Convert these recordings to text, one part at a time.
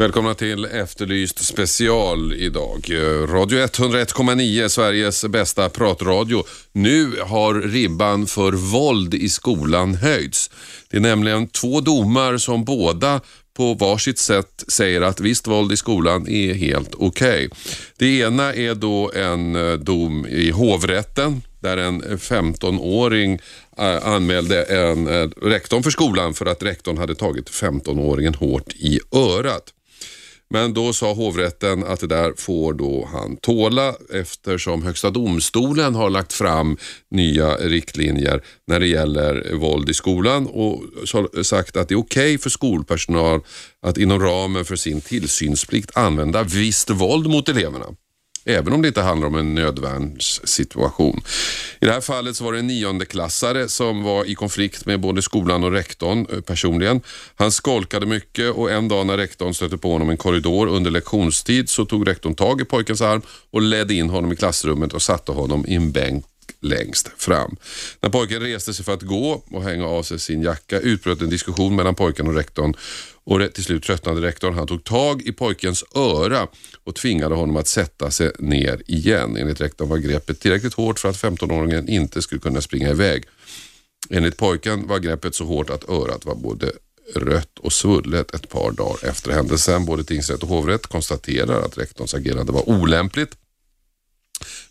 Välkomna till Efterlyst special idag. Radio 101,9, Sveriges bästa pratradio. Nu har ribban för våld i skolan höjts. Det är nämligen två domar som båda på varsitt sätt säger att visst våld i skolan är helt okej. Okay. Det ena är då en eh, dom i hovrätten där en 15-åring eh, anmälde en eh, rektorn för skolan för att rektorn hade tagit 15-åringen hårt i örat. Men då sa hovrätten att det där får då han tåla eftersom Högsta domstolen har lagt fram nya riktlinjer när det gäller våld i skolan och sagt att det är okej okay för skolpersonal att inom ramen för sin tillsynsplikt använda visst våld mot eleverna. Även om det inte handlar om en nödvärnssituation. I det här fallet så var det en niondeklassare som var i konflikt med både skolan och rektorn eh, personligen. Han skolkade mycket och en dag när rektorn stötte på honom i en korridor under lektionstid så tog rektorn tag i pojkens arm och ledde in honom i klassrummet och satte honom i en bänk längst fram. När pojken reste sig för att gå och hänga av sig sin jacka utbröt en diskussion mellan pojken och rektorn och till slut tröttnade rektorn. Han tog tag i pojkens öra och tvingade honom att sätta sig ner igen. Enligt rektorn var greppet tillräckligt hårt för att 15-åringen inte skulle kunna springa iväg. Enligt pojken var greppet så hårt att örat var både rött och svullet ett par dagar efter händelsen. Både tingsrätt och hovrätt konstaterar att rektorns agerande var olämpligt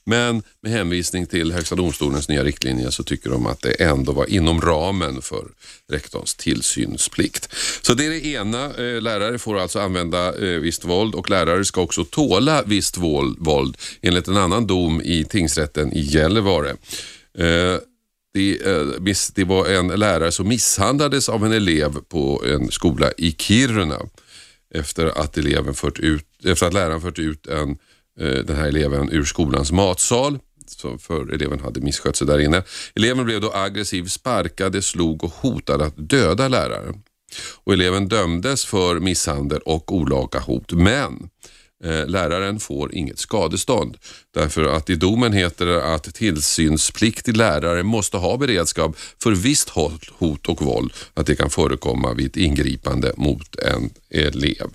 men med hänvisning till Högsta domstolens nya riktlinjer så tycker de att det ändå var inom ramen för rektorns tillsynsplikt. Så det är det ena. Eh, lärare får alltså använda eh, visst våld och lärare ska också tåla visst våld enligt en annan dom i tingsrätten i Gällivare. Eh, det, var en lärare som misshandlades av en elev på en skola i Kiruna efter att, eleven fört ut, efter att läraren fört ut en Eh, Eh, den här eleven ur skolans matsal för eleven hade misskött sig där inne. Eleven blev då aggressiv, sparkade, slog och hotade att döda läraren. Och eleven dömdes för misshandel och olaga hot, men eh, läraren får inget skadestånd. Därför att i domen heter det att tillsynspliktig lärare måste ha beredskap för visst hot och våld, att det kan förekomma vid ett ingripande mot en elev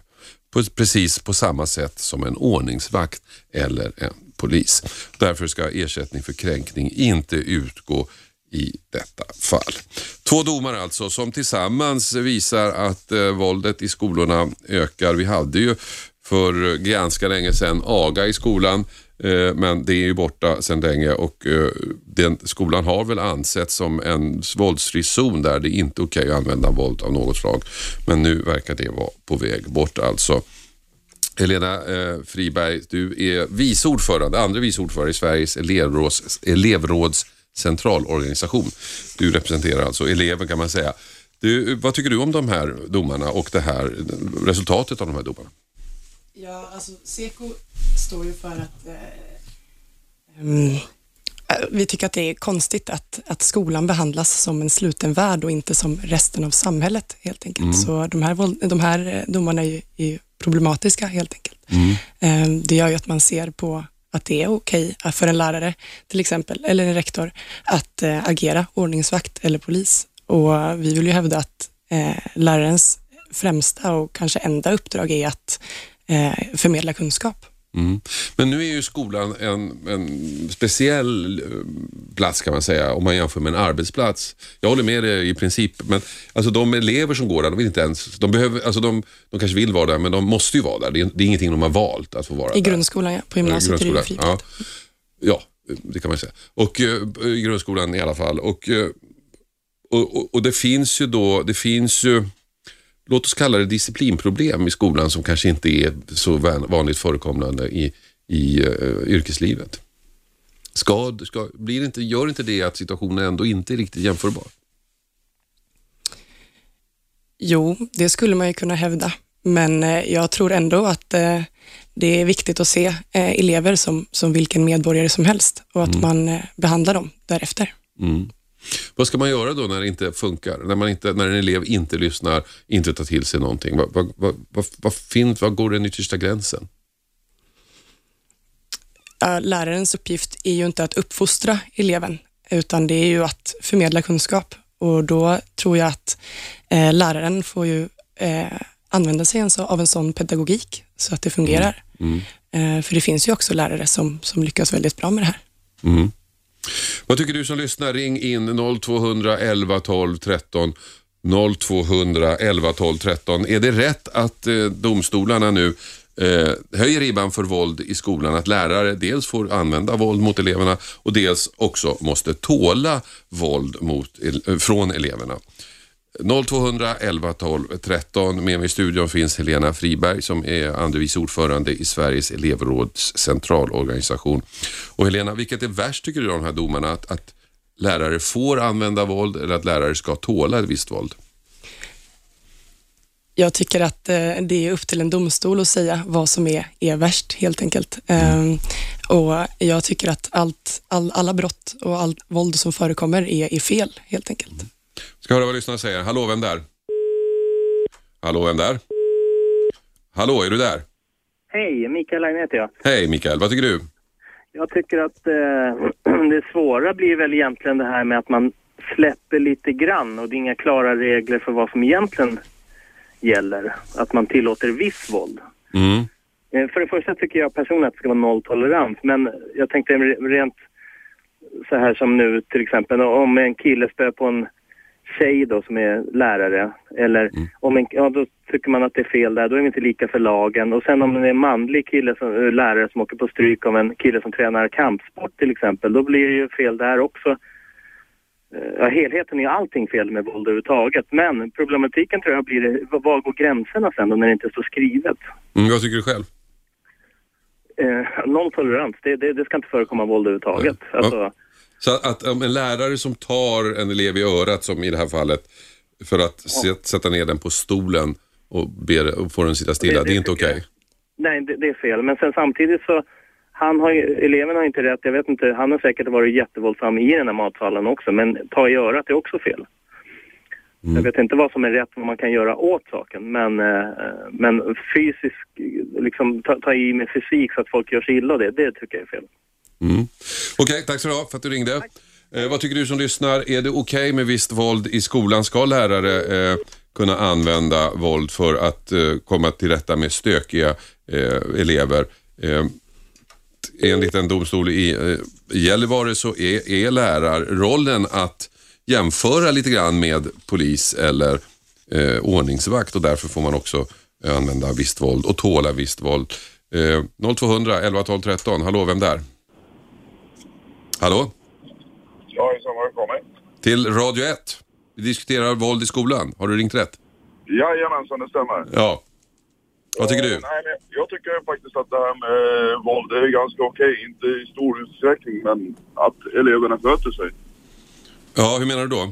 på, precis på samma sätt som en ordningsvakt eller en polis. Därför ska ersättning för kränkning inte utgå i detta fall. Två domar alltså som tillsammans visar att eh, våldet i skolorna ökar. Vi hade ju för ganska länge sedan aga i skolan Eh, men det är ju borta sedan länge och eh, den, skolan har väl ansetts som en våldsfri zon där det inte är okej okay att använda våld av något slag. Men nu verkar det vara på väg bort alltså. Helena eh, Friberg, du är vice ordförande, andra vice ordförande i Sveriges elevråds, elevråds centralorganisation. Du representerar alltså eleven kan man säga. Du, vad tycker du om de här domarna och det här resultatet av de här domarna? Ja, alltså Seko står ju för att um, vi tycker att det är konstigt att, att skolan behandlas som en sluten värld och inte som resten av samhället helt enkelt. Mm. Så de här, de här domarna är, är problematiska helt enkelt. Mm. Um, det gör ju att man ser på att det är okej för en lärare till exempel, eller en rektor, att äh, agera ordningsvakt eller polis. Och vi vill ju hävda att lärarens främsta och kanske enda uppdrag är att eh, förmedla kunskap. Mm. Men nu är ju skolan en, en, speciell eh, plats kan man säga om man jämför med en arbetsplats. Jag håller med dig i princip, men alltså de elever som går där, de vill inte ens, de, behöver, alltså de, de kanske vill vara där, men de måste ju vara där. Det är, det är ingenting de har valt att få vara I där. grundskolan, ja. På gymnasiet är det frivilligt. Ja. ja, det kan man säga. Och i grundskolan i alla fall. Och, uh, och, och, och, det finns ju då, det finns ju låt oss kalla det disciplinproblem i skolan som kanske inte är så vanligt förekommande i, i uh, yrkeslivet. Ska, ska, blir inte, gör inte det att situationen ändå inte är riktigt jämförbar? Jo, det skulle man ju kunna hävda, men eh, jag tror ändå att eh, det är viktigt att se elever som, som vilken medborgare som helst och att mm. man behandlar dem därefter. Mm. Vad ska man göra då när det inte funkar? När, man inte, när en elev inte lyssnar, inte tar till sig någonting. Vad, vad, vad, vad, vad, finns, vad går den yttersta gränsen? lärarens uppgift är ju inte att uppfostra eleven, utan det är ju att förmedla kunskap. Och då tror jag att eh, läraren får ju eh, använda sig av en sån pedagogik så att det fungerar. Mm. Mm. Eh, för det finns ju också lärare som, som lyckas väldigt bra med det här. Mm. Vad tycker du som lyssnar? Ring in 0211 12 13 0211 12 13. Är det rätt att eh, domstolarna nu eh, höjer ribban för våld i skolan? Att lärare dels får använda våld mot eleverna och dels också måste tåla våld mot, eh, från eleverna. 0200 11 12 13. Med mig i studion finns Helena Friberg som är andre vice ordförande i Sveriges elevråds centralorganisation. Och Helena, vilket är värst tycker du av de här domarna? Att, att lärare får använda våld eller att lärare ska tåla ett visst våld? Jag tycker att eh, det är upp till en domstol att säga vad som är, är värst helt enkelt. Mm. Um, och Jag tycker att allt, all, alla brott och allt våld som förekommer är, är fel helt enkelt. Mm. Ska höra vad lyssnarna säger. Hallå, vem där? Hallå, vem där? Hallå, är du där? Hej, Mikael Line heter jag. Hej Mikael, vad tycker du? Jag tycker att eh, det svåra blir väl egentligen det här med att man släpper lite grann och det är inga klara regler för vad som egentligen gäller. Att man tillåter viss våld. Mm. Eh, för det första tycker jag personligen att det ska vara nolltolerans men jag tänkte rent så här som nu till exempel om en kille spöar på en tjej då som är lärare eller mm. om en, ja då tycker man att det är fel där, då är det inte lika för lagen och sen om det är en manlig kille som, eh, lärare som åker på stryk av en kille som tränar kampsport till exempel, då blir det ju fel där också. Eh, ja, helheten är allting fel med våld överhuvudtaget, men problematiken tror jag blir, var går gränserna sen då när det inte står skrivet? Mm, vad tycker du själv? Eh, nolltolerans, det, det, det, ska inte förekomma våld överhuvudtaget. Ja. Så att om en lärare som tar en elev i örat, som i det här fallet, för att sätta ner den på stolen och, ber, och få den sitta stilla, det, det, det är inte okej? Okay. Nej, det, det, är fel. Men sen samtidigt så, han har ju, eleven har inte rätt, jag vet inte, han har säkert varit jättevåldsam i den här matsalen också, men ta i örat är också fel. Mm. Jag vet inte vad som är rätt, vad man kan göra åt saken, men, eh, men fysisk, liksom ta, ta, i med fysik så att folk gör sig illa, det, det tycker jag är fel. Mm. Okej, okay, tack så du ha för att du ringde. Eh, vad tycker du som lyssnar? Är det okej okay med visst våld i skolan? Ska lärare eh, kunna använda våld för att eh, komma till rätta med stökiga eh, elever? Eh, enligt en domstol i eh, Gällivare så är, är lärarrollen att jämföra lite grann med polis eller eh, ordningsvakt och därför får man också använda visst våld och tåla visst våld. Eh, 0200 11 12 13, hallå vem där? Hallå? Ja, hejsan, har du kommit? Till Radio 1. Vi diskuterar våld i skolan. Har du ringt rätt? Jajamensan, det stämmer. Ja. Vad tycker du? Uh, nej, men jag tycker faktiskt att det här med våld är ganska okej. Inte i stor utsträckning, men att eleverna sköter sig. Ja, hur menar du då?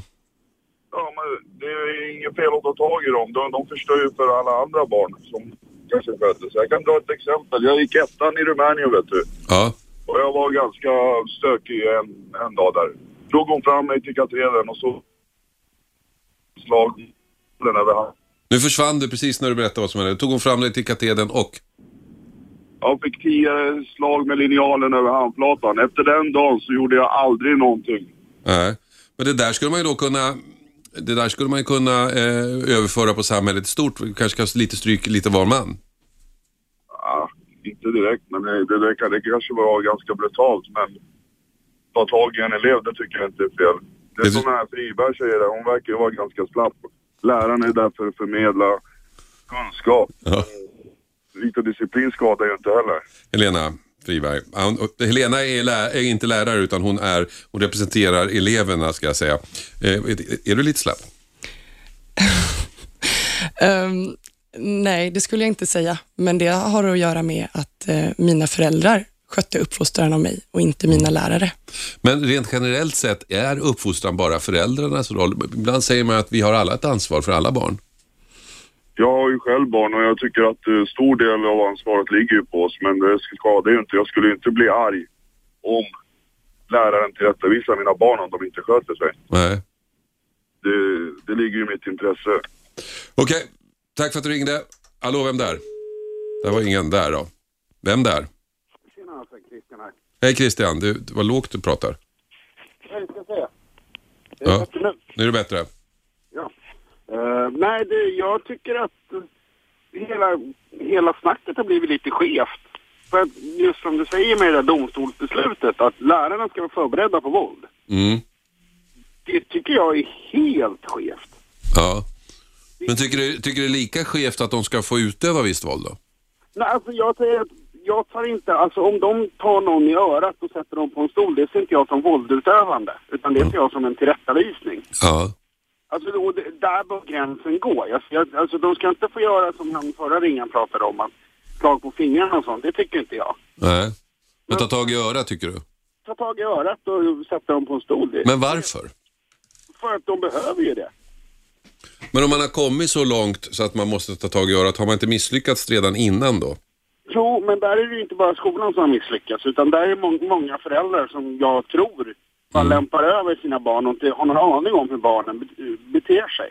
Ja, men det är inget fel att ta tag i dem. De, de förstör ju för alla andra barn som kanske sköter sig. Jag kan dra ett exempel. Jag gick ettan i Rumänien, vet du. Ja. Och jag var ganska stökig en, en dag där. Drog hon fram mig till katedern och så slag över hand. Nu försvann du precis när du berättade vad som hände. Tog hon fram dig till katedern och? Jag fick tio slag med linjalen över handflatan. Efter den dagen så gjorde jag aldrig någonting. Nej, men det där skulle man ju då kunna det där skulle man ju kunna eh, överföra på samhället stort. Kanske kanske lite stryk lite var man. Ja, inte direkt, men det, det, det, det kanske var ganska brutalt. Men ta tag i en elev, det tycker jag inte är fel. Det är som den här Friberg säger, hon verkar ju vara ganska slapp. Läraren är där för att förmedla kunskap. Ja. Lite disciplin skadar ju inte heller. Helena Friberg. Helena är, lä är, inte lärare utan hon, är, hon representerar eleverna ska jag säga. Eh, är, är, du lite slapp? um, Nej, det skulle jag inte säga, men det har att göra med att eh, mina föräldrar skötte uppfostran av mig och inte mina mm. lärare. Men rent generellt sett, är uppfostran bara föräldrarnas roll? Ibland säger man att vi har alla ett ansvar för alla barn. Jag har ju själv barn och jag tycker att uh, stor del av ansvaret ligger ju på oss, men det skadar ju inte. Jag skulle inte bli arg om läraren tillrättavisar mina barn om de inte sköter sig. Nej. Det, det ligger ju i mitt intresse. Okej, tack för att du ringde. Hallå, vem där? Det var ingen där då. Vem där? Tjena, alltså, Christian här. Hej Christian, du, var lågt du pratar. Jag ska säga. Det Ja. är bättre nu. Nu är det bättre. Ja. Eh, nej, det, jag tycker att hela, hela snacket har blivit lite skevt. För att just som du säger med det där domstolsbeslutet, att lärarna ska vara förberedda på våld. Mm. Det tycker jag är helt skevt. Ja. Men tycker du, tycker du det är lika skevt att de ska få utöva visst våld då? Nej, alltså jag säger att jag tar inte, alltså om de tar någon i örat och sätter dem på en stol, det ser inte jag som våldutövande. Utan det ser jag som en tillrättavisning. Ja. Alltså det- där bör gränsen gå. Jag, jag, alltså de ska inte få göra som han förra ringen pratade om, att slag på fingrarna och sånt. Det tycker inte jag. Nej. Men ta tag i örat tycker du? Ta tag i örat och sätta dem på en stol. Det, Men varför? För att de behöver ju det. Men om man har kommit så långt så att man måste ta tag i örat, har man inte misslyckats redan innan då? Jo, men där är det ju inte bara skolan som har misslyckats, utan där är må- många föräldrar som jag tror bara lämpar över sina barn och inte har någon aning om hur barnen be- beter sig.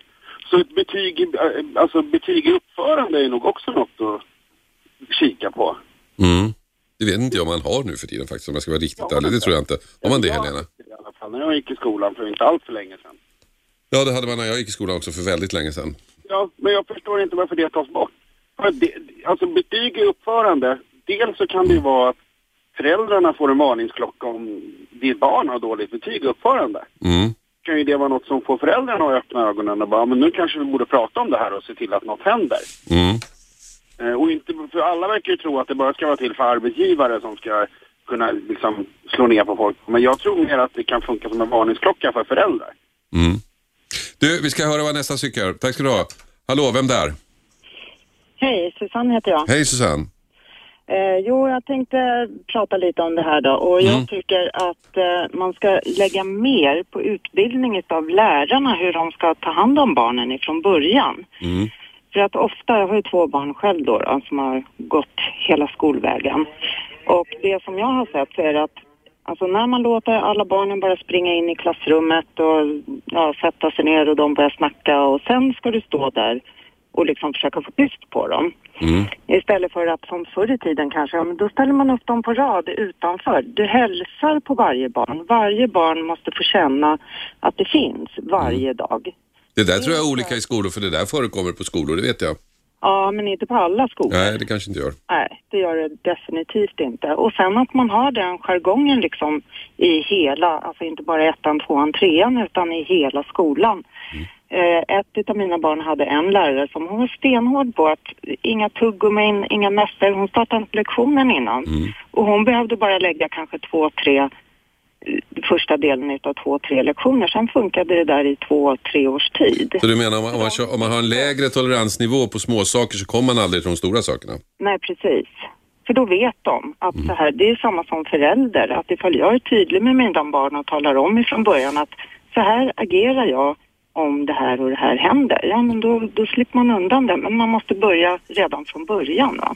Så ett betyg, alltså betyg i uppförande är nog också något att kika på. Mm. Det vet inte jag om man har nu för tiden faktiskt om jag ska vara riktigt ärlig. Det tror jag inte. Har man det Helena? I alla fall när jag gick i skolan för inte allt för länge sedan. Ja, det hade man när jag gick i skolan också för väldigt länge sedan. Ja, men jag förstår inte varför det tas bort. För det, alltså betyg i uppförande, dels så kan det ju vara att föräldrarna får en varningsklocka om ditt barn har dåligt betyg i uppförande. Mm. Kan ju det vara något som får föräldrarna att öppna ögonen och bara, men nu kanske vi borde prata om det här och se till att något händer. Mm. Eh, och inte, för alla verkar ju tro att det bara ska vara till för arbetsgivare som ska kunna liksom slå ner på folk. Men jag tror mer att det kan funka som en varningsklocka för föräldrar. Mm. Du, vi ska höra vad nästa tycker. Tack ska du ha. Hallå, vem där? Hej, Susanne heter jag. Hej Susanne. Eh, jo, jag tänkte prata lite om det här då. Och Mm. jag tycker att eh, man ska lägga mer på utbildning av lärarna hur de ska ta hand om barnen ifrån början. Mm. För att ofta, jag har ju två barn själv då, då som har gått hela skolvägen. Och det som jag har sett så är att Alltså när man låter alla barnen bara springa in i klassrummet och ja, sätta sig ner och de börjar snacka och sen ska du stå där och liksom försöka få tyst på dem. Mm. Istället för att som förr i tiden kanske, ja, men då ställer man upp dem på rad utanför. Du hälsar på varje barn. Varje barn måste få känna att det finns varje dag. Det där tror jag är olika i skolor för det där förekommer på skolor, det vet jag. Ja, men inte på alla skolor. Nej, det kanske inte gör. Nej, det gör det definitivt inte. Och sen att man har den jargongen liksom i hela, alltså inte bara ettan, tvåan, trean utan i hela skolan. Eh, ett av mina barn hade en lärare som hon var stenhård på att inga tuggummin, inga mässor. Hon startade inte lektionen innan. Och hon behövde bara lägga kanske två, tre, första delen utav två, tre lektioner. Sen funkade det där i två, tre års tid. Så du menar om man, om man, kör- om man har en lägre toleransnivå på små saker så kommer man aldrig till de stora sakerna? Nej, precis. För då vet de att så här, det är samma som förälder. Att ifall jag är tydlig med mina barn och talar om ifrån början att så här agerar jag om det här och det här händer. Ja, men då, då slipper man undan det. Men man måste börja redan från början. Va?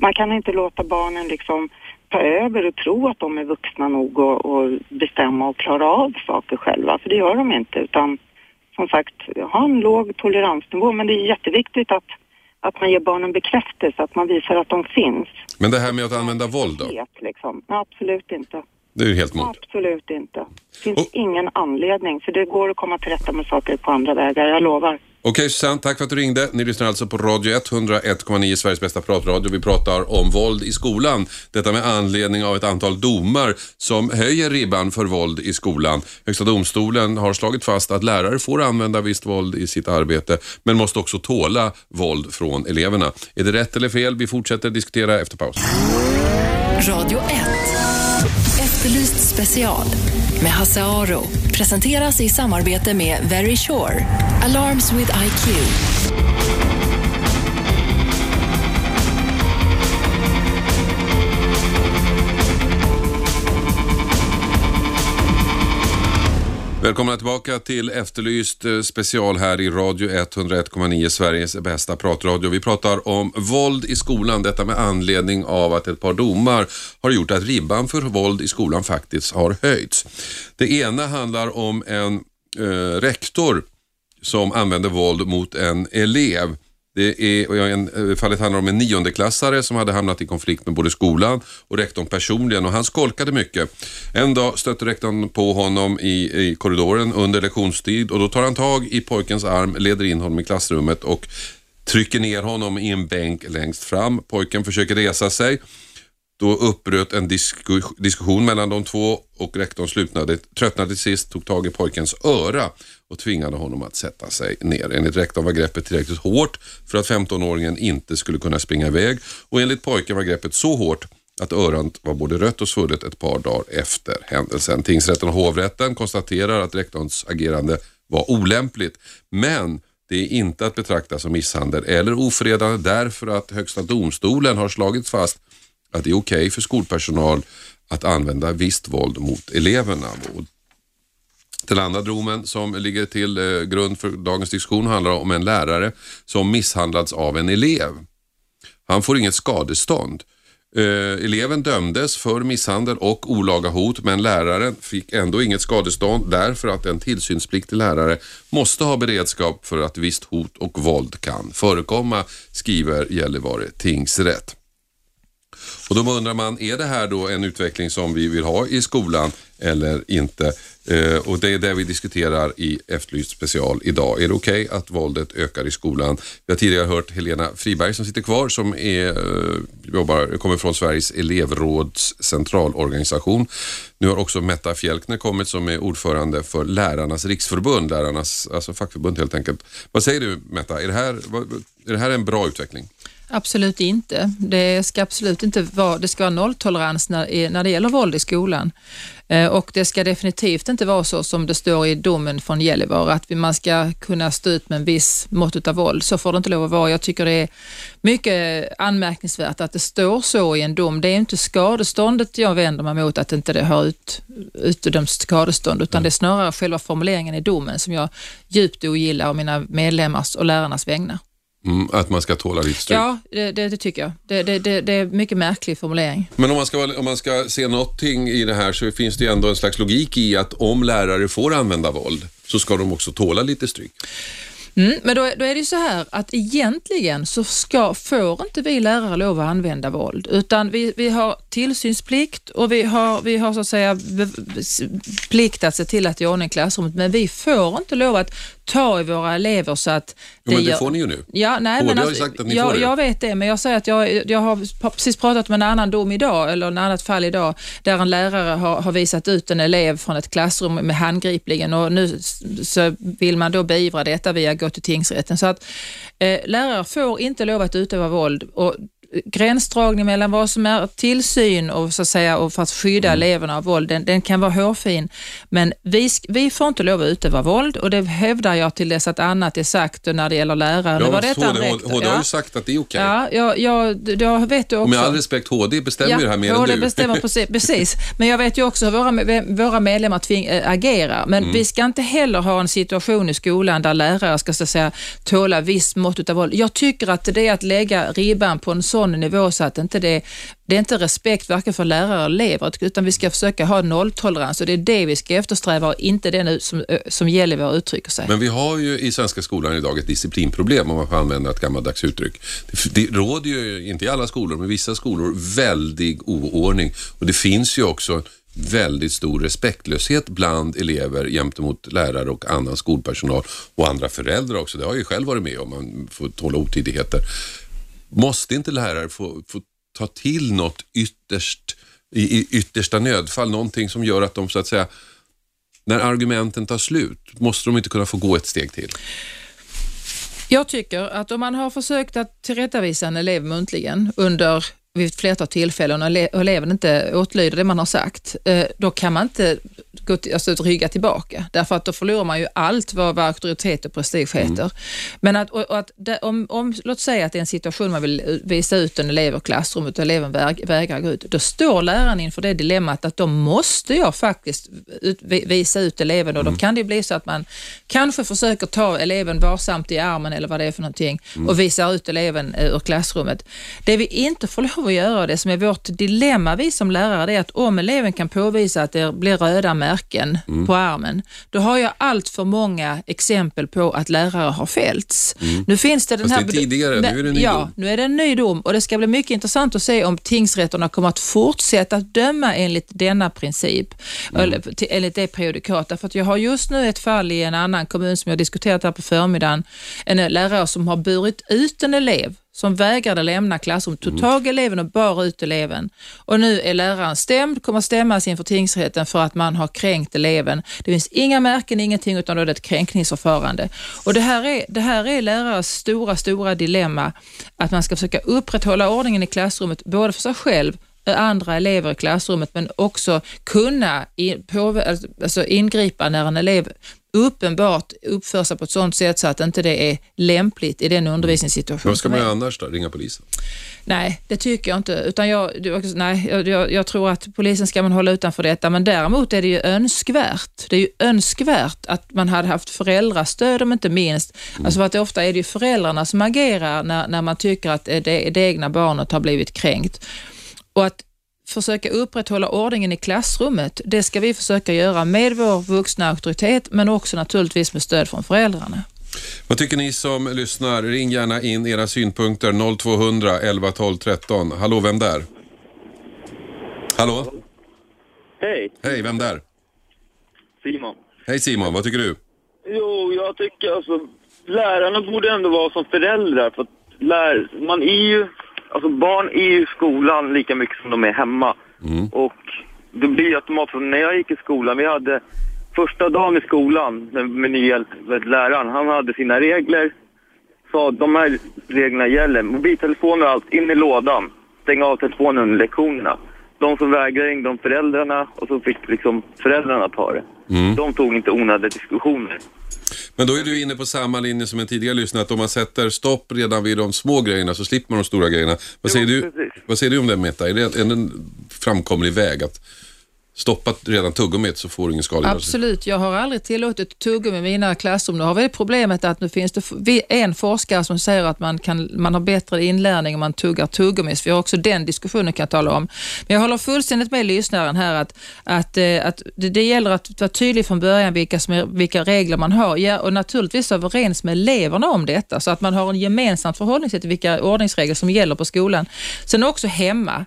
Man kan inte låta barnen liksom ta över och tro att de är vuxna nog och, och bestämma och klara av saker själva. För det gör de inte. Utan som sagt, ha en låg toleransnivå. Men det är jätteviktigt att, att man ger barnen bekräftelse, att man visar att de finns. Men det här med att använda våld då? Liksom. Absolut inte. Det är ju helt emot. Absolut inte. Det finns Och- ingen anledning, för det går att komma till rätta med saker på andra vägar, jag lovar. Okej Susanne, tack för att du ringde. Ni lyssnar alltså på Radio 101,9, Sveriges bästa pratradio. Vi pratar om våld i skolan. Detta med anledning av ett antal domar som höjer ribban för våld i skolan. Högsta domstolen har slagit fast att lärare får använda visst våld i sitt arbete, men måste också tåla våld från eleverna. Är det rätt eller fel? Vi fortsätter diskutera efter paus. Radio 1. Efterlyst special med Hasse Aro. Presenteras i samarbete med Very Sure. Alarms with IQ. Välkomna tillbaka till Efterlyst eh, special här i Radio 101,9, Sveriges bästa pratradio. Vi pratar om våld i skolan, detta med anledning av att ett par domar har gjort att ribban för våld i skolan faktiskt har höjts. Det ena handlar om en eh, rektor som använde våld mot en elev. Det är, en, eh, fallet handlar om en niondeklassare som hade hamnat i konflikt med både skolan och rektorn personligen och han skolkade mycket. En dag stötte rektorn på honom i, i korridoren under lektionstid och då tar han tag i pojkens arm, leder in honom i klassrummet och trycker ner honom i en bänk längst fram. Pojken försöker resa sig. Då uppbröt en disku, diskussion mellan de två och rektorn slutnade, tröttnade till sist, tog tag i pojkens öra och tvingade honom att sätta sig ner. Enligt rektorn var greppet tillräckligt hårt för att 15-åringen inte skulle kunna springa iväg och enligt pojken var greppet så hårt att örat var både rött och svullet ett par dagar efter händelsen. Tingsrätten och hovrätten konstaterar att rektorns agerande var olämpligt, men det är inte att betrakta som misshandel eller ofredande därför att Högsta domstolen har slagit fast att det är okej okay för skolpersonal att använda visst våld mot eleverna. Den andra domen som ligger till eh, grund för dagens diskussion handlar om en lärare som misshandlats av en elev. Han får inget skadestånd. Eh, eleven dömdes för misshandel och olaga hot men läraren fick ändå inget skadestånd därför att en tillsynspliktig lärare måste ha beredskap för att visst hot och våld kan förekomma, skriver Gällivare tingsrätt. Och då undrar man, är det här då en utveckling som vi vill ha i skolan eller inte? Eh, och det är det vi diskuterar i Efterlyst special idag. Är det okej okay att våldet ökar i skolan? Vi har tidigare hört Helena Friberg som sitter kvar som är, eh, jobbar, kommer från Sveriges elevråds centralorganisation. Nu har också Metta Fjälkner kommit som är ordförande för Lärarnas riksförbund, lärarnas alltså fackförbund helt enkelt. Vad säger du Metta, är det här, är det här en bra utveckling? Absolut inte. Det ska absolut inte vara, det ska vara nolltolerans när, när det gäller våld i skolan. Eh, och det ska definitivt inte vara så som det står i domen från Gällivare, att man ska kunna stå ut med en viss mått av våld. Så får det inte lov att vara. Jag tycker det är mycket anmärkningsvärt att det står så i en dom. Det är inte skadeståndet jag vänder mig mot, att inte det har ut, utdömts skadestånd, utan det är snarare själva formuleringen i domen som jag djupt ogillar av mina medlemmars och lärarnas vägnar. Mm, att man ska tåla lite stryk? Ja, det, det, det tycker jag. Det, det, det, är mycket märklig formulering. Men om man, ska, om man ska se någonting i det här så finns det ändå en slags logik i att om lärare får använda våld så ska de också tåla lite stryk. Mm, men då, då, är det ju så här att egentligen så ska, får inte vi lärare lov att använda våld, utan vi, vi har tillsynsplikt och vi har, vi har så att säga plikt att se till att det är ordning i klassrummet, men vi får inte lov att ta i våra elever så att... Det, jo, men det gör... får ni ju nu. Ja, nej, HD men alltså, har sagt att ni jag, får det. Jag vet det, men jag säger att jag, jag har precis pratat med en annan dom idag, eller ett annat fall idag, där en lärare har, har visat ut en elev från ett klassrum med handgripligen och nu så vill man då beivra detta via gå till tingsrätten. Så att eh, lärare får inte lov att utöva våld och gränsdragning mellan vad som är tillsyn och, så att säga, och för att skydda mm. eleverna av våld, den, den, kan vara hårfin. Men vi, vi får inte lov att utöva våld och det hävdar jag till dess att annat är sagt när det gäller lärare. Ja, var detta HD, HD, har ju sagt att det är okej. Okay. Ja, jag, jag, jag vet du också. Och med all respekt, HD bestämmer ja, det här mer HD än du. bestämmer precis, precis. Men jag vet ju också hur våra, våra medlemmar tving, äh, agerar. Men mm. vi ska inte heller ha en situation i skolan där lärare ska så att säga, tåla viss mått av våld. Jag tycker att det är att lägga ribban på en sån sån nivå så att inte det, det är inte respekt varken för lärare eller elever, utan vi ska försöka ha nolltolerans och det är det vi ska eftersträva och inte det som som, som Gällivare uttrycker sig. Men vi har ju i svenska skolan idag ett disciplinproblem om man får använda ett gammaldags uttryck. Det, det råder ju, inte i alla skolor, men vissa skolor, väldig oordning och det finns ju också väldigt stor respektlöshet bland elever gentemot lärare och annan skolpersonal och andra föräldrar också. Det har jag ju själv varit med om, man får tåla otidigheter. Måste inte lärare få, få ta till något ytterst, i, i yttersta nödfall, någonting som gör att de så att säga, när argumenten tar slut, måste de inte kunna få gå ett steg till? Jag tycker att om man har försökt att tillrättavisa en elev muntligen under vid ett flertal tillfällen och eleven inte åtlyder det man har sagt, eh, då kan man inte gå till, alltså, rygga tillbaka. Därför att då förlorar man ju allt vad, vad auktoritet och prestige heter. Mm. Men att, och, och att om, om, låt säga att det är en situation man vill visa ut en elev i klassrummet och eleven väg, vägrar gå ut, då står läraren inför det dilemmat att då måste jag faktiskt ut, visa ut eleven och mm. då kan det bli så att man kanske försöker ta eleven varsamt i armen eller vad det är för någonting mm. och visar ut eleven ur klassrummet. Det vi inte får lov att göra, det som är vårt dilemma vi som lärare, det är att om eleven kan påvisa att det blir röda märken mm. på armen, då har jag allt för många exempel på att lärare har fällts. Mm. Nu finns det den Fast här... Det är tidigare, nu är det en ny ja, dom. nu är det en ny dom och det ska bli mycket intressant att se om tingsrätterna kommer att fortsätta att döma enligt denna princip, mm. eller enligt det prejudikatet. För att jag har just nu ett fall i en annan kommun som jag diskuterat här på förmiddagen, en lärare som har burit ut en elev som vägrade lämna klassrummet, tog tag i eleven och bar ut eleven. Och nu är läraren stämd, kommer stämmas inför tingsrätten för att man har kränkt eleven. Det finns inga märken, ingenting, utan då är det ett kränkningsförfarande. Och det här är, det här är lärares stora, stora dilemma, att man ska försöka upprätthålla ordningen i klassrummet, både för sig själv andra elever i klassrummet men också kunna in, på, alltså ingripa när en elev uppenbart uppför sig på ett sådant sätt så att inte det är lämpligt i den undervisningssituationen. Vad ska man göra annars då? Ringa polisen? Nej, det tycker jag inte. Utan jag, nej, jag, jag, tror att polisen ska man hålla utanför detta, men däremot är det ju önskvärt. Det är ju önskvärt att man hade haft föräldrastöd om inte minst. Mm. Alltså för att ofta är det ju föräldrarna som agerar när, när man tycker att det, det egna barnet har blivit kränkt. Och att försöka upprätthålla ordningen i klassrummet, det ska vi försöka göra med vår vuxna auktoritet, men också naturligtvis med stöd från föräldrarna. Vad tycker ni som lyssnar? Ring gärna in era synpunkter 0200 11 12 13. Hallå, vem där? Hallå? Hej. Hej, vem där? Simon. Hej Simon, vad tycker du? Jo, jag tycker alltså lärarna borde ändå vara som föräldrar för att lär, man är ju alltså barn är ju i skolan lika mycket som de är hemma. Mm. Och det blir automatiskt, när jag gick i skolan, vi hade första dagen i skolan med, nya läraren, han hade sina regler. Sa de här reglerna gäller, mobiltelefoner och allt, in i lådan. Stäng av telefonen under lektionerna. De som vägrade ringde om föräldrarna och så fick liksom föräldrarna ta det. Mm. De tog inte onödiga diskussioner. Men då är du inne på samma linje som en tidigare lyssnare, att om man sätter stopp redan vid de små grejerna så slipper man de stora grejerna. Vad, säger, du, vad säger du om det Meta? Är det en framkomlig väg att stoppat redan tuggummit så får du ingen skadegörelse. Absolut, jag har aldrig tillåtit tuggummi i mina klassrum. Nu har vi problemet att nu finns det en forskare som säger att man, kan, man har bättre inlärning om man tuggar tuggummi. Vi har också den diskussionen kan jag tala om. Men jag håller fullständigt med lyssnaren här att, att, eh, att det, det gäller att vara tydlig från början vilka, som är, vilka regler man har ja, och naturligtvis överens med eleverna om detta så att man har en gemensamt förhållningssätt till vilka ordningsregler som gäller på skolan. Sen också hemma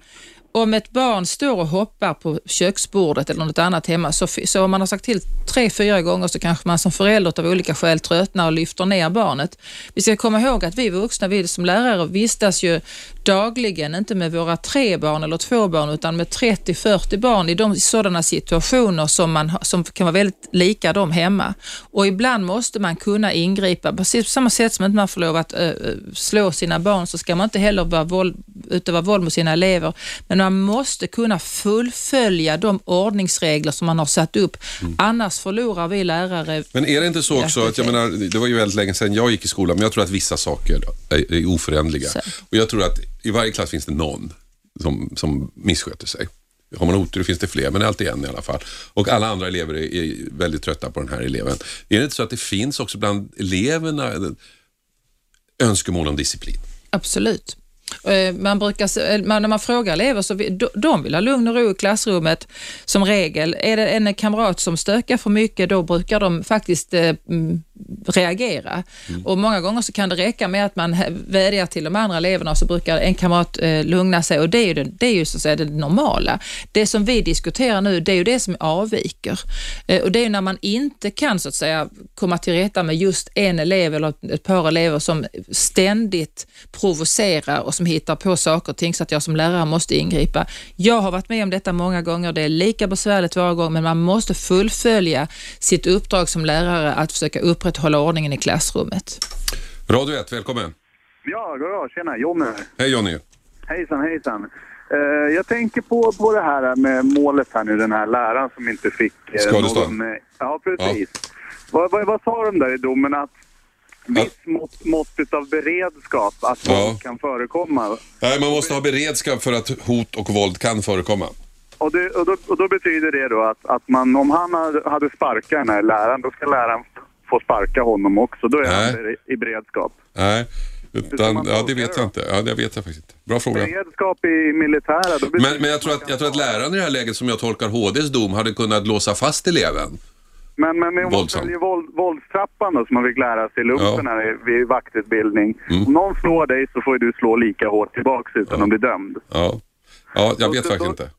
om ett barn står och hoppar på köksbordet eller något annat hemma, så, så om man har sagt till tre, fyra gånger så kanske man som förälder av olika skäl tröttnar och lyfter ner barnet. Vi ska komma ihåg att vi vuxna, vi som lärare vistas ju dagligen, inte med våra tre barn eller två barn, utan med 30-40 barn i de sådana situationer som, man, som kan vara väldigt lika dem hemma. Och ibland måste man kunna ingripa. Precis på samma sätt som inte man får lov att äh, slå sina barn så ska man inte heller vara våld, utöva våld mot sina elever. Men man måste kunna fullfölja de ordningsregler som man har satt upp. Mm. Annars förlorar vi lärare. Men är det inte så också, att jag menar, det var ju väldigt länge sedan jag gick i skolan, men jag tror att vissa saker är, är oföränderliga. Så. Och jag tror att i varje klass finns det någon som, som missköter sig. Har man otur finns det fler, men det är alltid en i alla fall. Och alla andra elever är, är väldigt trötta på den här eleven. Är det inte så att det finns också bland eleverna önskemål om disciplin? Absolut. Eh, man brukar, eh, när man frågar elever så vill, de vill ha lugn och ro i klassrummet som regel. Är det en kamrat som stökar för mycket, då brukar de faktiskt eh, mm, reagera. Mm. Och Många gånger så kan det räcka med att man vädjar till de andra eleverna och så brukar en kamrat eh, lugna sig och det är ju, det, det, är ju så att säga det normala. Det som vi diskuterar nu, det är ju det som avviker. Eh, och Det är ju när man inte kan så att säga komma till rätta med just en elev eller ett par elever som ständigt provocerar och som hittar på saker och ting så att jag som lärare måste ingripa. Jag har varit med om detta många gånger. Det är lika besvärligt varje gång, men man måste fullfölja sitt uppdrag som lärare att försöka upprätthålla ordningen i klassrummet. Radio 1, välkommen. Ja, goddag, tjena, Jonny. Hej Jonny. Hejsan, hejsan. Eh, jag tänker på, på det här med målet här nu, den här läraren som inte fick... eh, Skadestånd. någon, eh, Ja, precis. Vad, vad, vad sa de där i domen? Att viss mått, mått av beredskap att Ja. våld kan förekomma. Nej, man måste ha beredskap för att hot och våld kan förekomma. Och, det, och, då, och då betyder det då att, att man, om han hade, hade sparkat den här läraren, då ska läraren få sparka honom också. Då är Nej. han i beredskap. Nej, utan, ja, det vet jag inte. Ja, det vet jag faktiskt inte. Bra fråga. Beredskap i militära, då Men, men jag, tror att, jag tror att läraren i det här läget, som jag tolkar HDs dom, hade kunnat låsa fast eleven. Men, men om man följer våld, våldstrappan då, som man fick lära sig i lumpen Ja. Mm. här vid vaktutbildning. Om någon slår dig så får du slå lika hårt tillbaks utan att bli dömd. Ja, ja jag vet då- faktiskt då- inte.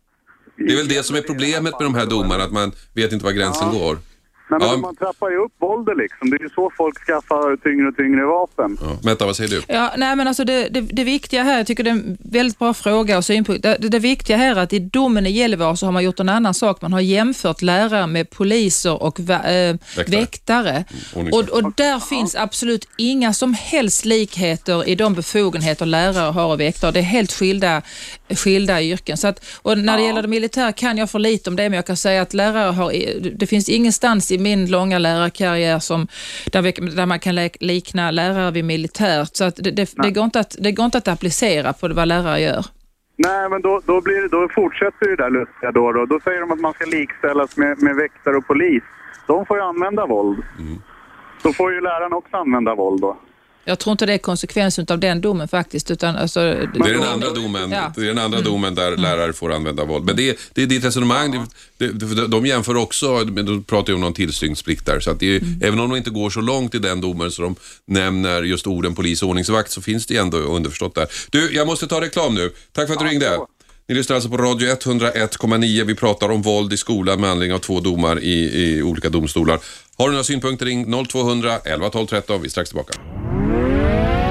Det är väl det som är problemet med de här domarna, att man vet inte var gränsen går. Nej, men Ja. man trappar ju upp våldet liksom. Det är ju så folk skaffar tyngre och tyngre vapen. Ja. Metta, vad säger du? Ja, nej, men alltså det, det, det viktiga här, jag tycker det är en väldigt bra fråga och synpunkt. Det, det, viktiga här är att i domen i Gällivare så har man gjort en annan sak. Man har jämfört lärare med poliser och eh, Väktare. väktare. Och, ordningsvakter. och där finns absolut inga som helst likheter i de befogenheter lärare har och väktare. Det är helt skilda, skilda yrken. Så att, och när det gäller det militära kan jag för lite om det, men jag kan säga att lärare har, det finns ingenstans i min långa lärarkarriär som, där, vi, där man kan likna lärare vid militärt. Så att det, det, det, går inte att, det går inte att applicera på vad lärare gör. Nej, men då, då, blir det, då fortsätter det där lustiga då, då. Då säger de att man ska likställas med, med väktare och polis. De får ju använda våld. Mm. Då får ju läraren också använda våld då. Jag tror inte det är konsekvensen av den domen faktiskt. Utan alltså, Det är den andra domen, Ja. det är den andra domen där lärare får använda våld. Men det är, det är ditt resonemang. Det, det, de jämför också, men då pratar ju om någon tillsynsplikt där. Så att det är, Även om de inte går så långt i den domen så de nämner just orden polis och ordningsvakt så finns det ändå underförstått där. Du, jag måste ta reklam nu. Tack för att du ringde. Ni lyssnar alltså på Radio 101,9. Vi pratar om våld i skolan med anledning av två domar i, i olika domstolar. Har du några synpunkter ring 0200 11 12 13. Vi är strax tillbaka.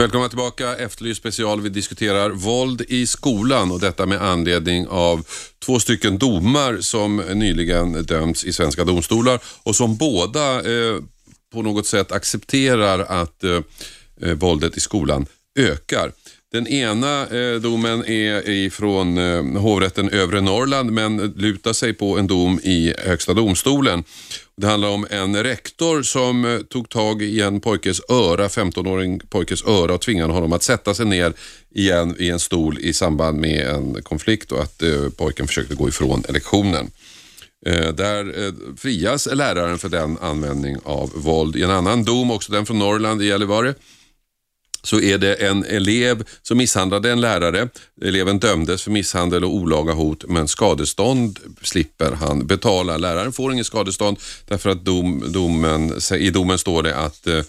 Välkomna tillbaka. Efterlyst special. Vi diskuterar våld i skolan och detta med anledning av två stycken domar som nyligen dömts i svenska domstolar och som båda eh, på något sätt accepterar att eh, eh våldet i skolan ökar. Den ena eh, domen är ifrån eh, hovrätten Övre Norrland men lutar sig på en dom i Högsta domstolen. Det handlar om en rektor som eh, tog tag i en pojkes öra, 15-åring pojkes öra och tvingade honom att sätta sig ner igen i en stol i samband med en konflikt och att eh, pojken försökte gå ifrån lektionen. Eh, där eh, frias läraren för den användning av våld. I en annan dom, också den från Norrland i Gällivare, så är det en elev som misshandlade en lärare. Eleven dömdes för misshandel och olaga hot men skadestånd slipper han betala. Läraren får ingen skadestånd därför att dom, domen, i domen står det att eh,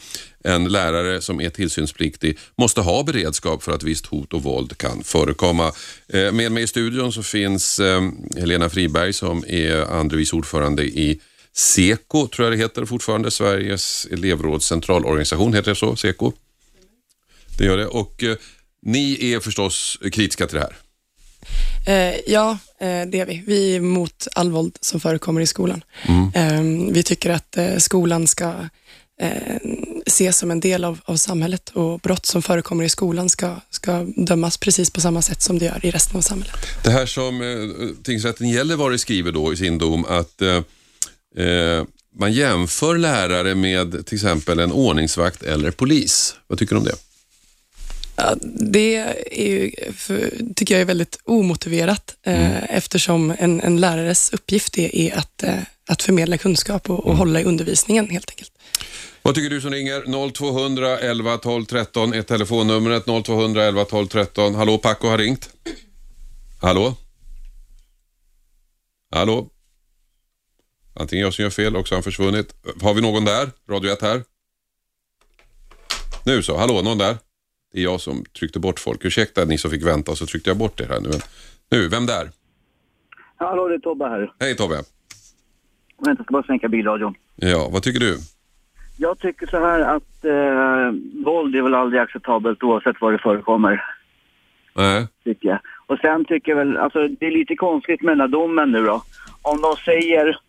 en lärare som är tillsynspliktig måste ha beredskap för att visst hot och våld kan förekomma. Eh, med mig i studion så finns eh, Helena Friberg som är andre vice ordförande i SEKO, tror jag det heter fortfarande, Sveriges elevråds centralorganisation, heter det så? SEKO? Det gör det. Och eh, ni är förstås kritiska till det här. Eh, ja, eh, det är vi. Vi är emot all våld som förekommer i skolan. Eh, vi tycker att eh, skolan ska eh, ses som en del av, av samhället och brott som förekommer i skolan ska, ska dömas precis på samma sätt som det gör i resten av samhället. Det här som eh, tingsrätten Gällivare skriver då i sin dom att eh, eh, man jämför lärare med till exempel en ordningsvakt eller polis. Vad tycker du om det? Ja, det är ju, för, tycker jag är väldigt omotiverat eh, eftersom en, en lärares uppgift är, är att, eh, att förmedla kunskap och, och hålla i undervisningen helt enkelt. Vad tycker du som ringer? 0200 11 12 13 är telefonnumret 0200 11 12 13. Hallå, Paco har ringt. Hallå? Hallå? Antingen jag som gör fel också har han försvunnit. Har vi någon där? Radio 1 här? Nu så, hallå, någon där? Det är jag som tryckte bort folk. Ursäkta ni som fick vänta så tryckte jag bort er här nu. Nu, vem där? Hallå, det är Tobbe här. Hej Tobbe. Vänta, jag ska bara sänka bilradion. Ja, vad tycker du? Jag tycker så här att eh, våld är väl aldrig acceptabelt oavsett var det förekommer, Nej. tycker jag. Och sen tycker jag väl, alltså det är lite konstigt med den här domen nu då. Om de säger,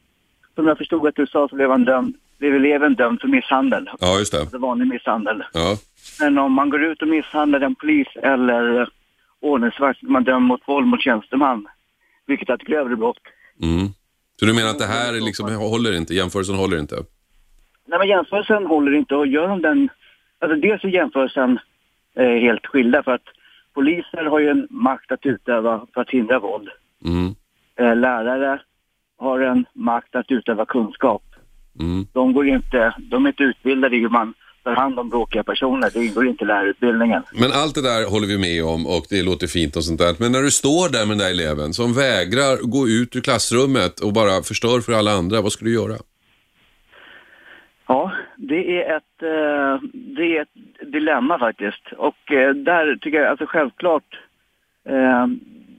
som jag förstod att du sa, så blev han dömd, blev eleven dömd för misshandel. Ja, just det. Alltså vanlig misshandel. Ja. Men om man går ut och misshandlar en polis eller eh, ordningsvakt, man dömer mot våld mot tjänsteman, vilket är ett grövre brott. Mm. Så du menar att det här är liksom, håller inte, jämförelsen håller inte? Nej men jämförelsen håller inte och gör de den, alltså dels är jämförelsen eh, helt skilda för att poliser har ju en makt att utöva för att hindra våld. Mm. Eh, lärare har en makt att utöva kunskap. Mm. De går inte, de är inte utbildade i hur man tar hand om bråkiga personer, det ingår inte i lärarutbildningen. Men allt det där håller vi med om och det låter fint och sånt där. Men när du står där med den där eleven som vägrar gå ut ur klassrummet och bara förstör för alla andra, vad ska du göra? Ja, det är ett, eh, det är ett dilemma faktiskt. Och eh, där tycker jag, alltså självklart, eh,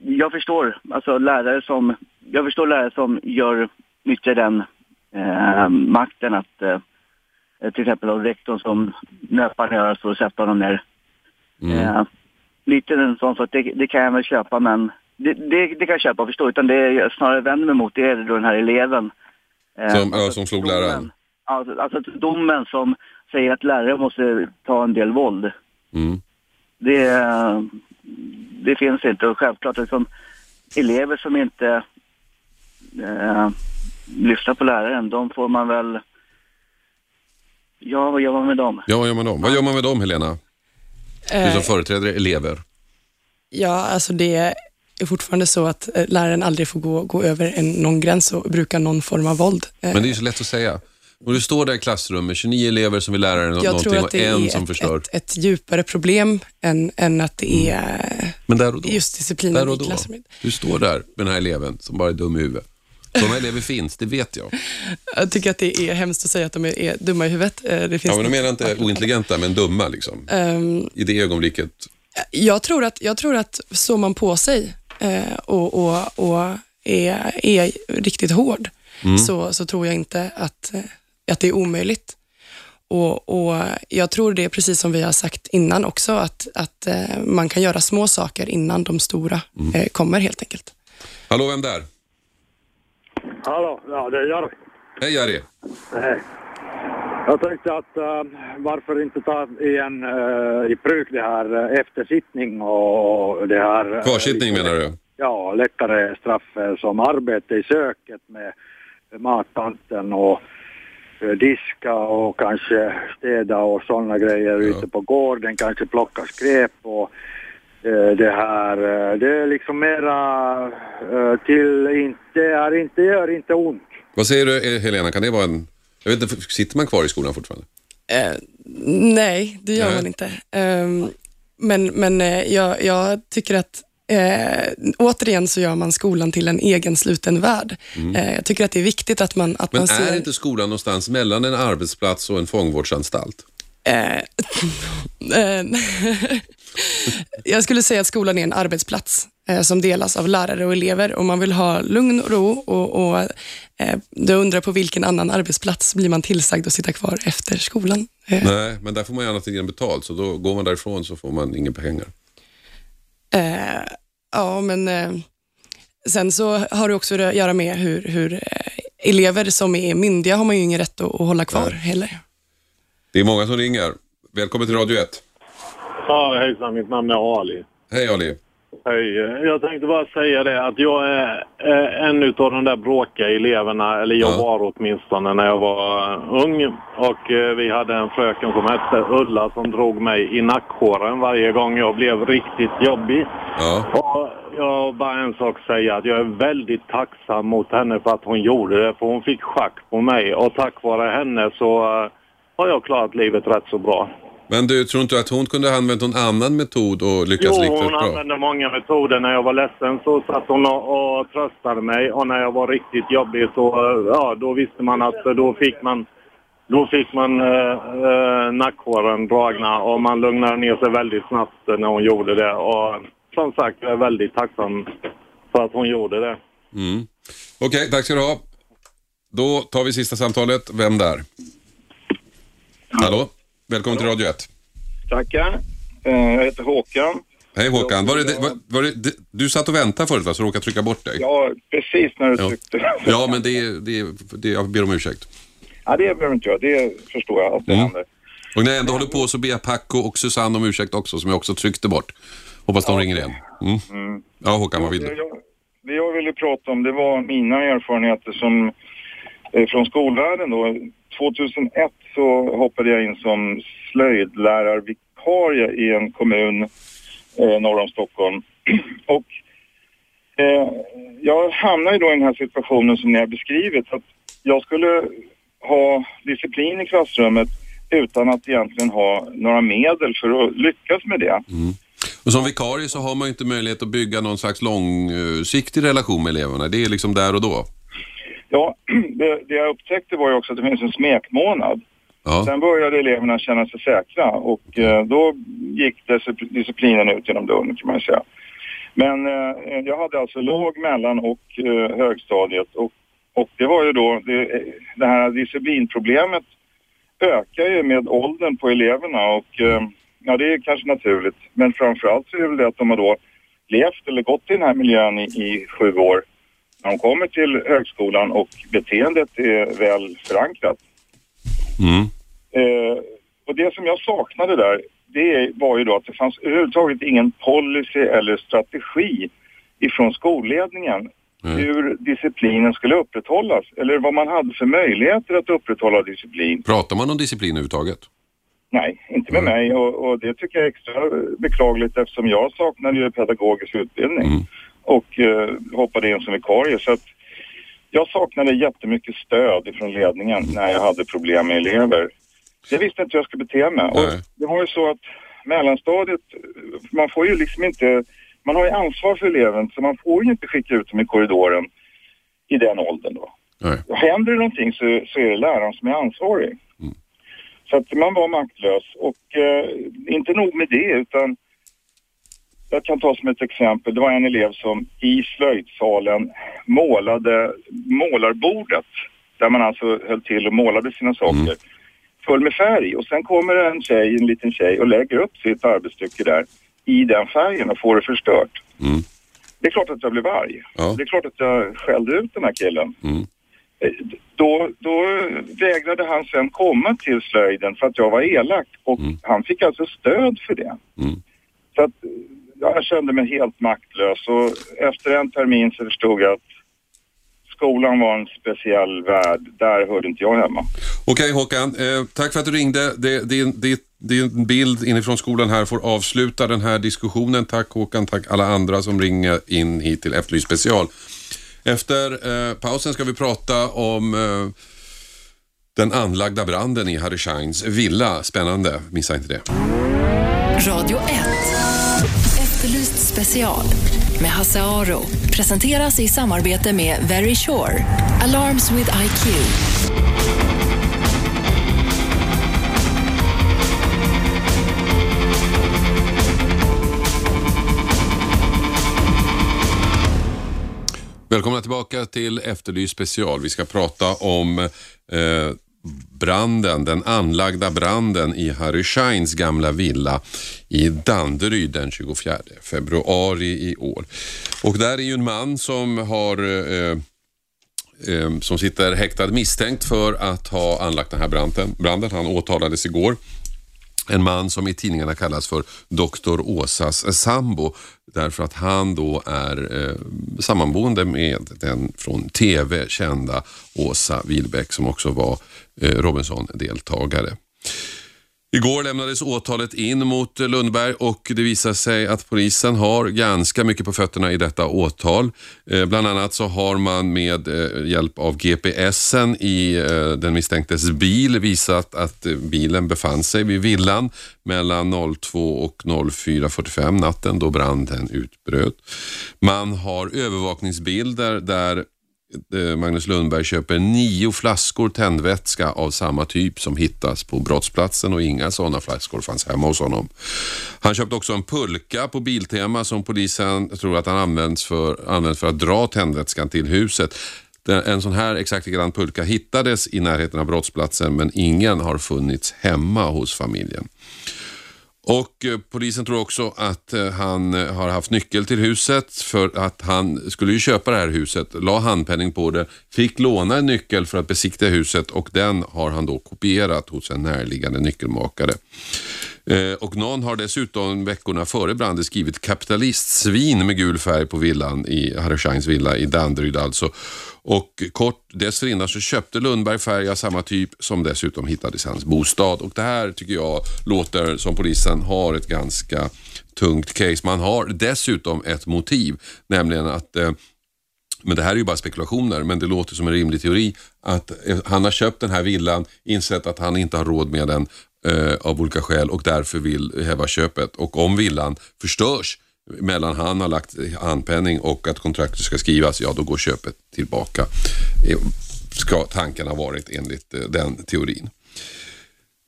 jag förstår alltså lärare som, jag förstår lärare som gör, nyttjar den eh, makten att eh, till exempel av rektorn som nöpar ner för att sätta honom ner. Eh, lite en sån sak, det, det kan jag väl köpa men det, det, det kan jag köpa och förstå utan det jag snarare vänder mig mot det är då den här eleven. Eh, Som, ja, som slog läraren? Alltså, alltså domen som säger att lärare måste ta en del våld. Mm. Det, det finns inte och självklart liksom, elever som inte eh, lyssnar på läraren, de får man väl... Ja, vad gör man med dem? Ja, vad gör man då? Vad gör man med dem, Helena? Du Eh, som företräder elever. Ja, alltså det är fortfarande så att eh, läraren aldrig får gå, gå över en, någon gräns och bruka någon form av våld. Eh, Men det är ju så lätt att säga. Och du står där i klassrummet, 29 elever som vill lära dig nå- jag någonting tror att och det en är som ett, förstör. ett, ett djupare problem än, än att det är Men där och då, just disciplinen där och i då, klassrummet. du står där med den här eleven som bara är dum i huvudet. Sådana elever finns, det vet jag. Jag tycker att det är hemskt att säga att de är, är dumma i huvudet. Eh, Det finns Ja, men de menar inte ointelligenta, men dumma liksom. Ehm, I det ögonblicket. jag, tror att, jag tror att står man på sig eh, och, och, och är, är riktigt hård Mm. så, så tror jag inte att, eh, att det är omöjligt. Och, och Jag tror det är precis som vi har sagt innan också, att, att man kan göra små saker innan de stora Mm. kommer helt enkelt. Hallå, vem där? Hallå, ja det är Jari. Hej Jari. Hej. Jag tänkte att uh, varför inte ta igen uh, i bruk det här uh, eftersittning och det här... Kvarsittning menar du? Ja, lättare straff eh, som arbete i köket med mattanten och eh, diska och kanske städa och sådana grejer ute på gården, kanske plocka skräp och eh, det här, eh, det är liksom mera eh, till inte, är inte, gör inte ont. Vad säger du eh, Helena, kan det vara en... Jag vet inte, sitter man kvar i skolan fortfarande? Eh, nej, det gör Nej. man inte. Ehm, men men eh, jag, jag tycker att Eh, återigen så gör man skolan till en egen sluten värld. Mm. Eh, jag tycker att det är viktigt att man, att Men man ser... är inte skolan någonstans mellan en arbetsplats och en fångvårdsanstalt? Eh, eh, jag skulle säga att skolan är en arbetsplats eh, som delas av lärare och elever. Om man vill ha lugn och ro och, och eh, du undrar på vilken annan arbetsplats blir man tillsagd att sitta kvar efter skolan. Eh, Nej, men där får man ju annat än betalt, så då går man därifrån så får man inga pengar. Eh, ja, men eh, sen så har det också att göra med hur, hur eh, elever som är myndiga har man ju ingen rätt att, att hålla kvar heller. Det är många som ringer. Välkommen till Radio 1. Ja, hejsan, mitt namn är Ali. Hej Ali. Hej. Jag tänkte bara säga det att jag är en utav de där bråkiga eleverna, eller jag var åtminstone när jag var eh, ung. Och eh, vi hade en fröken som hette Ulla som drog mig i nackhåren varje gång jag blev riktigt jobbig. Och jag bara en sak att säga, att jag är väldigt tacksam mot henne för att hon gjorde det, för hon fick schack på mig. Och tack vare henne så eh, har jag klarat livet rätt så bra. Men du, tror inte att hon kunde ha använt någon annan metod och lyckats Jo, lika hon bra? använde många metoder. När jag var ledsen så satt hon och, och tröstade mig och när jag var riktigt jobbig så, ja, då visste man att då fick man, då fick man eh, eh, nackhåren dragna och man lugnade ner sig väldigt snabbt när hon gjorde det. Och som sagt, jag är väldigt tacksam för att hon gjorde det. Mm. Okej, tack ska du ha. Då tar vi sista samtalet. Vem där? Hallå? Välkommen till Radio 1. Tackar. Eh, Jag heter Håkan. Hej Håkan. Var det, var, var det, du satt och väntade förut va, så råkade trycka bort dig? Ja, precis när du Ja. tryckte. Ja, men det, det, det, jag ber om ursäkt. Ja, det behöver inte jag. Det förstår jag att det Mm. händer. Och när jag ändå håller på så ber jag Paco och Susanne om ursäkt också, som jag också tryckte bort. Hoppas de ringer igen. Mm. Ja, Håkan, vad vill du? jag, det jag ville prata om det var mina erfarenheter som, eh, från skolvärlden. Då. 2001 så hoppade jag in som slöjdlärarvikarie i en kommun eh, norr om Stockholm. Och eh, jag hamnade då i den här situationen som ni har beskrivit. Att jag skulle ha disciplin i klassrummet utan att egentligen ha några medel för att lyckas med det. Mm. Och som vikarie så har man ju inte möjlighet att bygga någon slags långsiktig relation med eleverna. Det är liksom där och då. Ja, det, det jag upptäckte var ju också att det finns en smekmånad. Ja. Sen började eleverna känna sig säkra och eh, då gick discipl- disciplinen ut genom dörren kan man säga. Men eh, jag hade alltså låg, mellan och eh, högstadiet och, och det var ju då det, det här disciplinproblemet ökar ju med åldern på eleverna och eh, ja det är kanske naturligt. Men framförallt så är det väl det att de har då levt eller gått i den här miljön i, i sju år. När de kommer till högskolan och beteendet är väl förankrat. Mm. Eh, och det som jag saknade där, det var ju då att det fanns överhuvudtaget ingen policy eller strategi ifrån skolledningen hur disciplinen skulle upprätthållas eller vad man hade för möjligheter att upprätthålla disciplin. Pratar man om disciplin överhuvudtaget? Nej, inte med mig och, och det tycker jag är extra beklagligt eftersom jag saknade ju pedagogisk utbildning och eh, hoppade in som vikarie. Så att jag saknade jättemycket stöd ifrån ledningen när jag hade problem med elever. Jag visste inte hur jag skulle bete mig. Och det var ju så att mellanstadiet, man får ju liksom inte, man har ju ansvar för eleven så man får ju inte skicka ut dem i korridoren i den åldern då. Nej. Händer det någonting så, så är det läraren som är ansvarig. Så att man var maktlös och eh, inte nog med det utan jag kan ta som ett exempel. Det var en elev som i slöjdsalen målade målarbordet där man alltså höll till och målade sina saker full med färg och sen kommer en tjej, en liten tjej och lägger upp sitt arbetsstycke där i den färgen och får det förstört. Det är klart att jag blev arg. Det är klart att jag skällde ut den här killen. Eh, Då, då vägrade han sen komma till slöjden för att jag var elak och han fick alltså stöd för det. Så att ja, jag kände mig helt maktlös och efter en termin så förstod jag att skolan var en speciell värld. Där hörde inte jag hemma. Okej Håkan, eh, tack för att du ringde. Det, din, din, din bild inifrån skolan här får avsluta den här diskussionen. Tack Håkan, tack alla andra som ringer in hit till Efterlyst special. Efter eh, pausen ska vi prata om eh, den anlagda branden i Harry Scheins villa. Spännande, missa inte det. Radio 1. Special med Hasse Aro. Presenteras i samarbete med Very Sure. Alarms with IQ. Välkomna tillbaka till Efterlyst special. Vi ska prata om eh, branden, den anlagda branden i Harry Scheins gamla villa i Danderyd den 24 februari i år. Och där är ju en man som har eh, eh, som sitter häktad misstänkt för att ha anlagt den här branden. branden. Han åtalades igår. En man som i tidningarna kallas för Dr. Åsas sambo därför att han då är eh, sammanboende med den från TV kända Åsa Wilbäck som också var eh, Eh, Robinson-deltagare. Igår lämnades åtalet in mot Lundberg och det visar sig att polisen har ganska mycket på fötterna i detta åtal. Eh, bland annat så har man med eh, hjälp av GPSen i den misstänktes bil visat att bilen befann sig vid villan mellan 02 och 04.45 natten då branden utbröt. Man har övervakningsbilder där Eh, Magnus Lundberg köper nio flaskor tändvätska av samma typ som hittas på brottsplatsen och inga sådana flaskor fanns hemma hos honom. Han köpte också en pulka på Biltema som polisen tror att han används för, använt för att dra tändvätskan till huset. En sån här exakt likadan pulka hittades i närheten av brottsplatsen men ingen har funnits hemma hos familjen. Och eh, polisen tror också att eh, han eh, har haft nyckel till huset för att han skulle ju köpa det här huset, la handpenning på det, fick låna en nyckel för att besikta huset och den har han då kopierat hos en närliggande nyckelmakare. Eh, och någon har dessutom veckorna före branden skrivit kapitalistsvin med gul färg på villan i Harry Scheins villa i Danderyd alltså. Och kort dessförinnan så köpte Lundberg färg av samma typ som dessutom hittades i hans bostad. Och det här tycker jag låter som polisen har ett ganska tungt case. Man har dessutom ett motiv, nämligen att eh, men det här är ju bara spekulationer, men det låter som en rimlig teori att eh, han har köpt den här villan, insett att han inte har råd med den eh, av olika skäl och därför vill häva köpet. Och om villan förstörs mellan han har lagt handpenning och att kontraktet ska skrivas, ja då går köpet tillbaka. Eh, Ska tanken ha varit enligt eh, den teorin.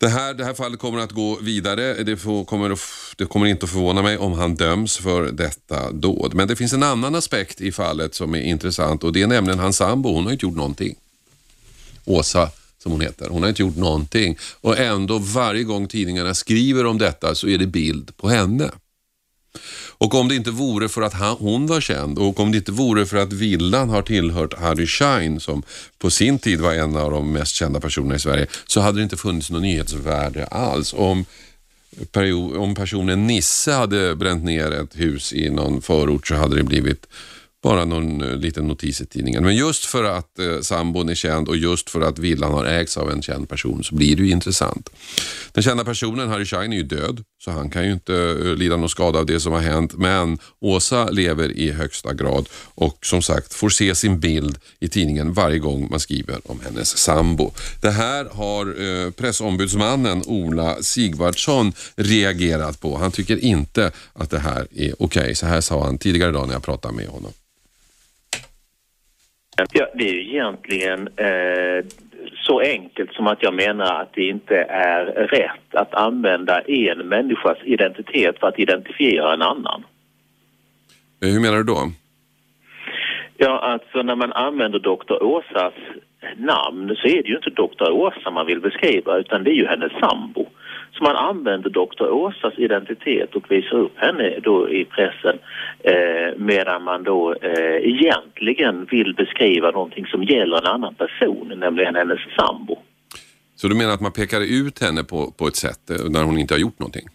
Det här, det här fallet kommer att gå vidare. Det, får, kommer, att det kommer inte att förvåna mig om han döms för detta dåd. Men det finns en annan aspekt i fallet som är intressant och det är nämligen hans sambo. Hon har inte gjort någonting. Åsa som hon heter. Hon har inte gjort någonting och ändå varje gång tidningarna skriver om detta så är det bild på henne. Och om det inte vore för att han, hon var känd och om det inte vore för att villan har tillhört Harry Schein som på sin tid var en av de mest kända personerna i Sverige så hade det inte funnits något nyhetsvärde alls. Om, om personen Nisse hade bränt ner ett hus i någon förort så hade det blivit bara någon eh, liten notis i tidningen. Men just för att eh, sambon är känd och just för att villan har ägts av en känd person så blir det ju intressant. Den kända personen, Harry Schein, är ju död så han kan ju inte eh, lida någon skada av det som har hänt. Men Åsa lever i högsta grad och som sagt får se sin bild i tidningen varje gång man skriver om hennes sambo. Det här har eh, pressombudsmannen Ola Sigvardsson reagerat på. Han tycker inte att det här är okej. Så här sa han tidigare idag när jag pratade med honom. Ja, det är ju egentligen eh, så enkelt som att jag menar att det inte är rätt att använda en människas identitet för att identifiera en annan. Eh, Hur menar du då? Ja, alltså när man använder Dr. Åsas namn så är det ju inte Dr. Åsa man vill beskriva utan det är ju hennes sambo. Så man använder Dr. Åsas identitet och visar upp henne då i pressen eh, medan man då eh, egentligen vill beskriva någonting som gäller en annan person, nämligen hennes sambo. Så du menar att man pekar ut henne på, på ett sätt eh, när hon inte har gjort någonting?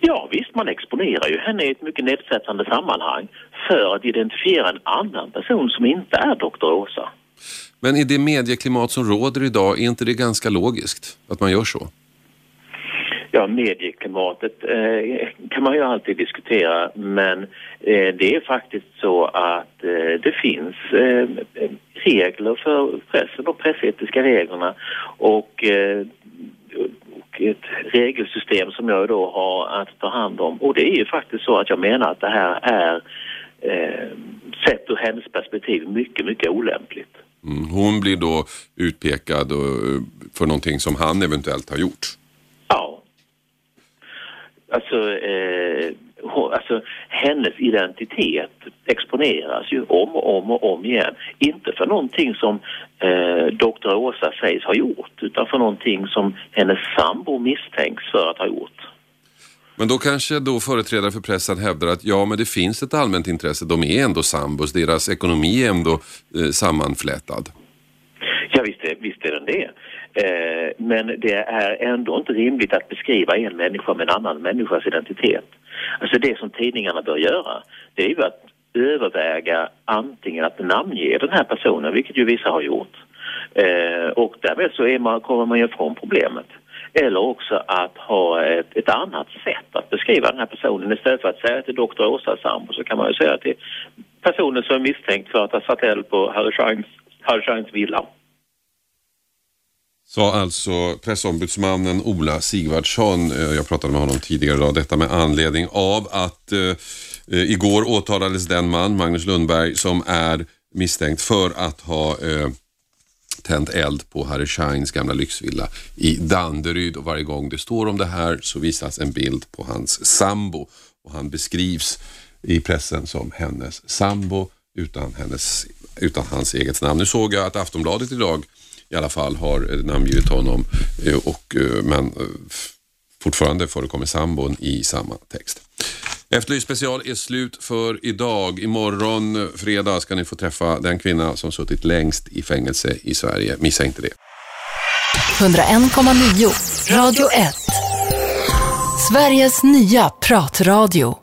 Ja visst, man exponerar ju henne i ett mycket nedsättande sammanhang för att identifiera en annan person som inte är Dr. Åsa. Men i det medieklimat som råder idag, är inte det ganska logiskt att man gör så? Ja, medieklimatet eh, kan man ju alltid diskutera men eh, det är faktiskt så att eh, det finns eh, regler för pressen, och pressetiska reglerna och, eh, och ett regelsystem som jag då har att ta hand om. Och det är ju faktiskt så att jag menar att det här är eh, sett ur hennes perspektiv mycket, mycket olämpligt. Mm. Hon blir då utpekad för någonting som han eventuellt har gjort. Alltså, eh, alltså, hennes identitet exponeras ju om och om och om igen. Inte för någonting som eh, Dr. Åsa sägs ha gjort utan för någonting som hennes sambo misstänks för att ha gjort. Men då kanske då företrädare för pressen hävdar att ja, men det finns ett allmänt intresse. De är ändå sambos, deras ekonomi är ändå eh, sammanflätad. Ja, visst är, visst är den det. Eh, men det är ändå inte rimligt att beskriva en människa med en annan människas identitet. Alltså det som tidningarna bör göra, det är ju att överväga antingen att namnge den här personen, vilket ju vissa har gjort. Eh, och därmed så är man, kommer man ju ifrån problemet. Eller också att ha ett, ett annat sätt att beskriva den här personen. Istället för att säga till doktor Åsa sambo så kan man ju säga till personen som är misstänkt för att ha satt eld på Harry Scheins, Harry Scheins villa. Sa alltså pressombudsmannen Ola Sigvardsson, eh, jag pratade med honom tidigare idag, detta med anledning av att eh, eh, igår åtalades den man, Magnus Lundberg, som är misstänkt för att ha eh, tänt eld på Harry Scheins gamla lyxvilla i Danderyd och varje gång det står om det här så visas en bild på hans sambo och han beskrivs i pressen som hennes sambo utan hennes utan hans eget namn. Nu såg jag att Aftonbladet idag i alla fall har eh, namngivit honom, eh, och, eh, men fortfarande förekommer sambon i samma text. Efterlyst special är slut för idag. Imorgon fredag ska ni få träffa den kvinna som suttit längst i fängelse i Sverige. Missa inte det. 101,9 Radio 1. Sveriges nya pratradio.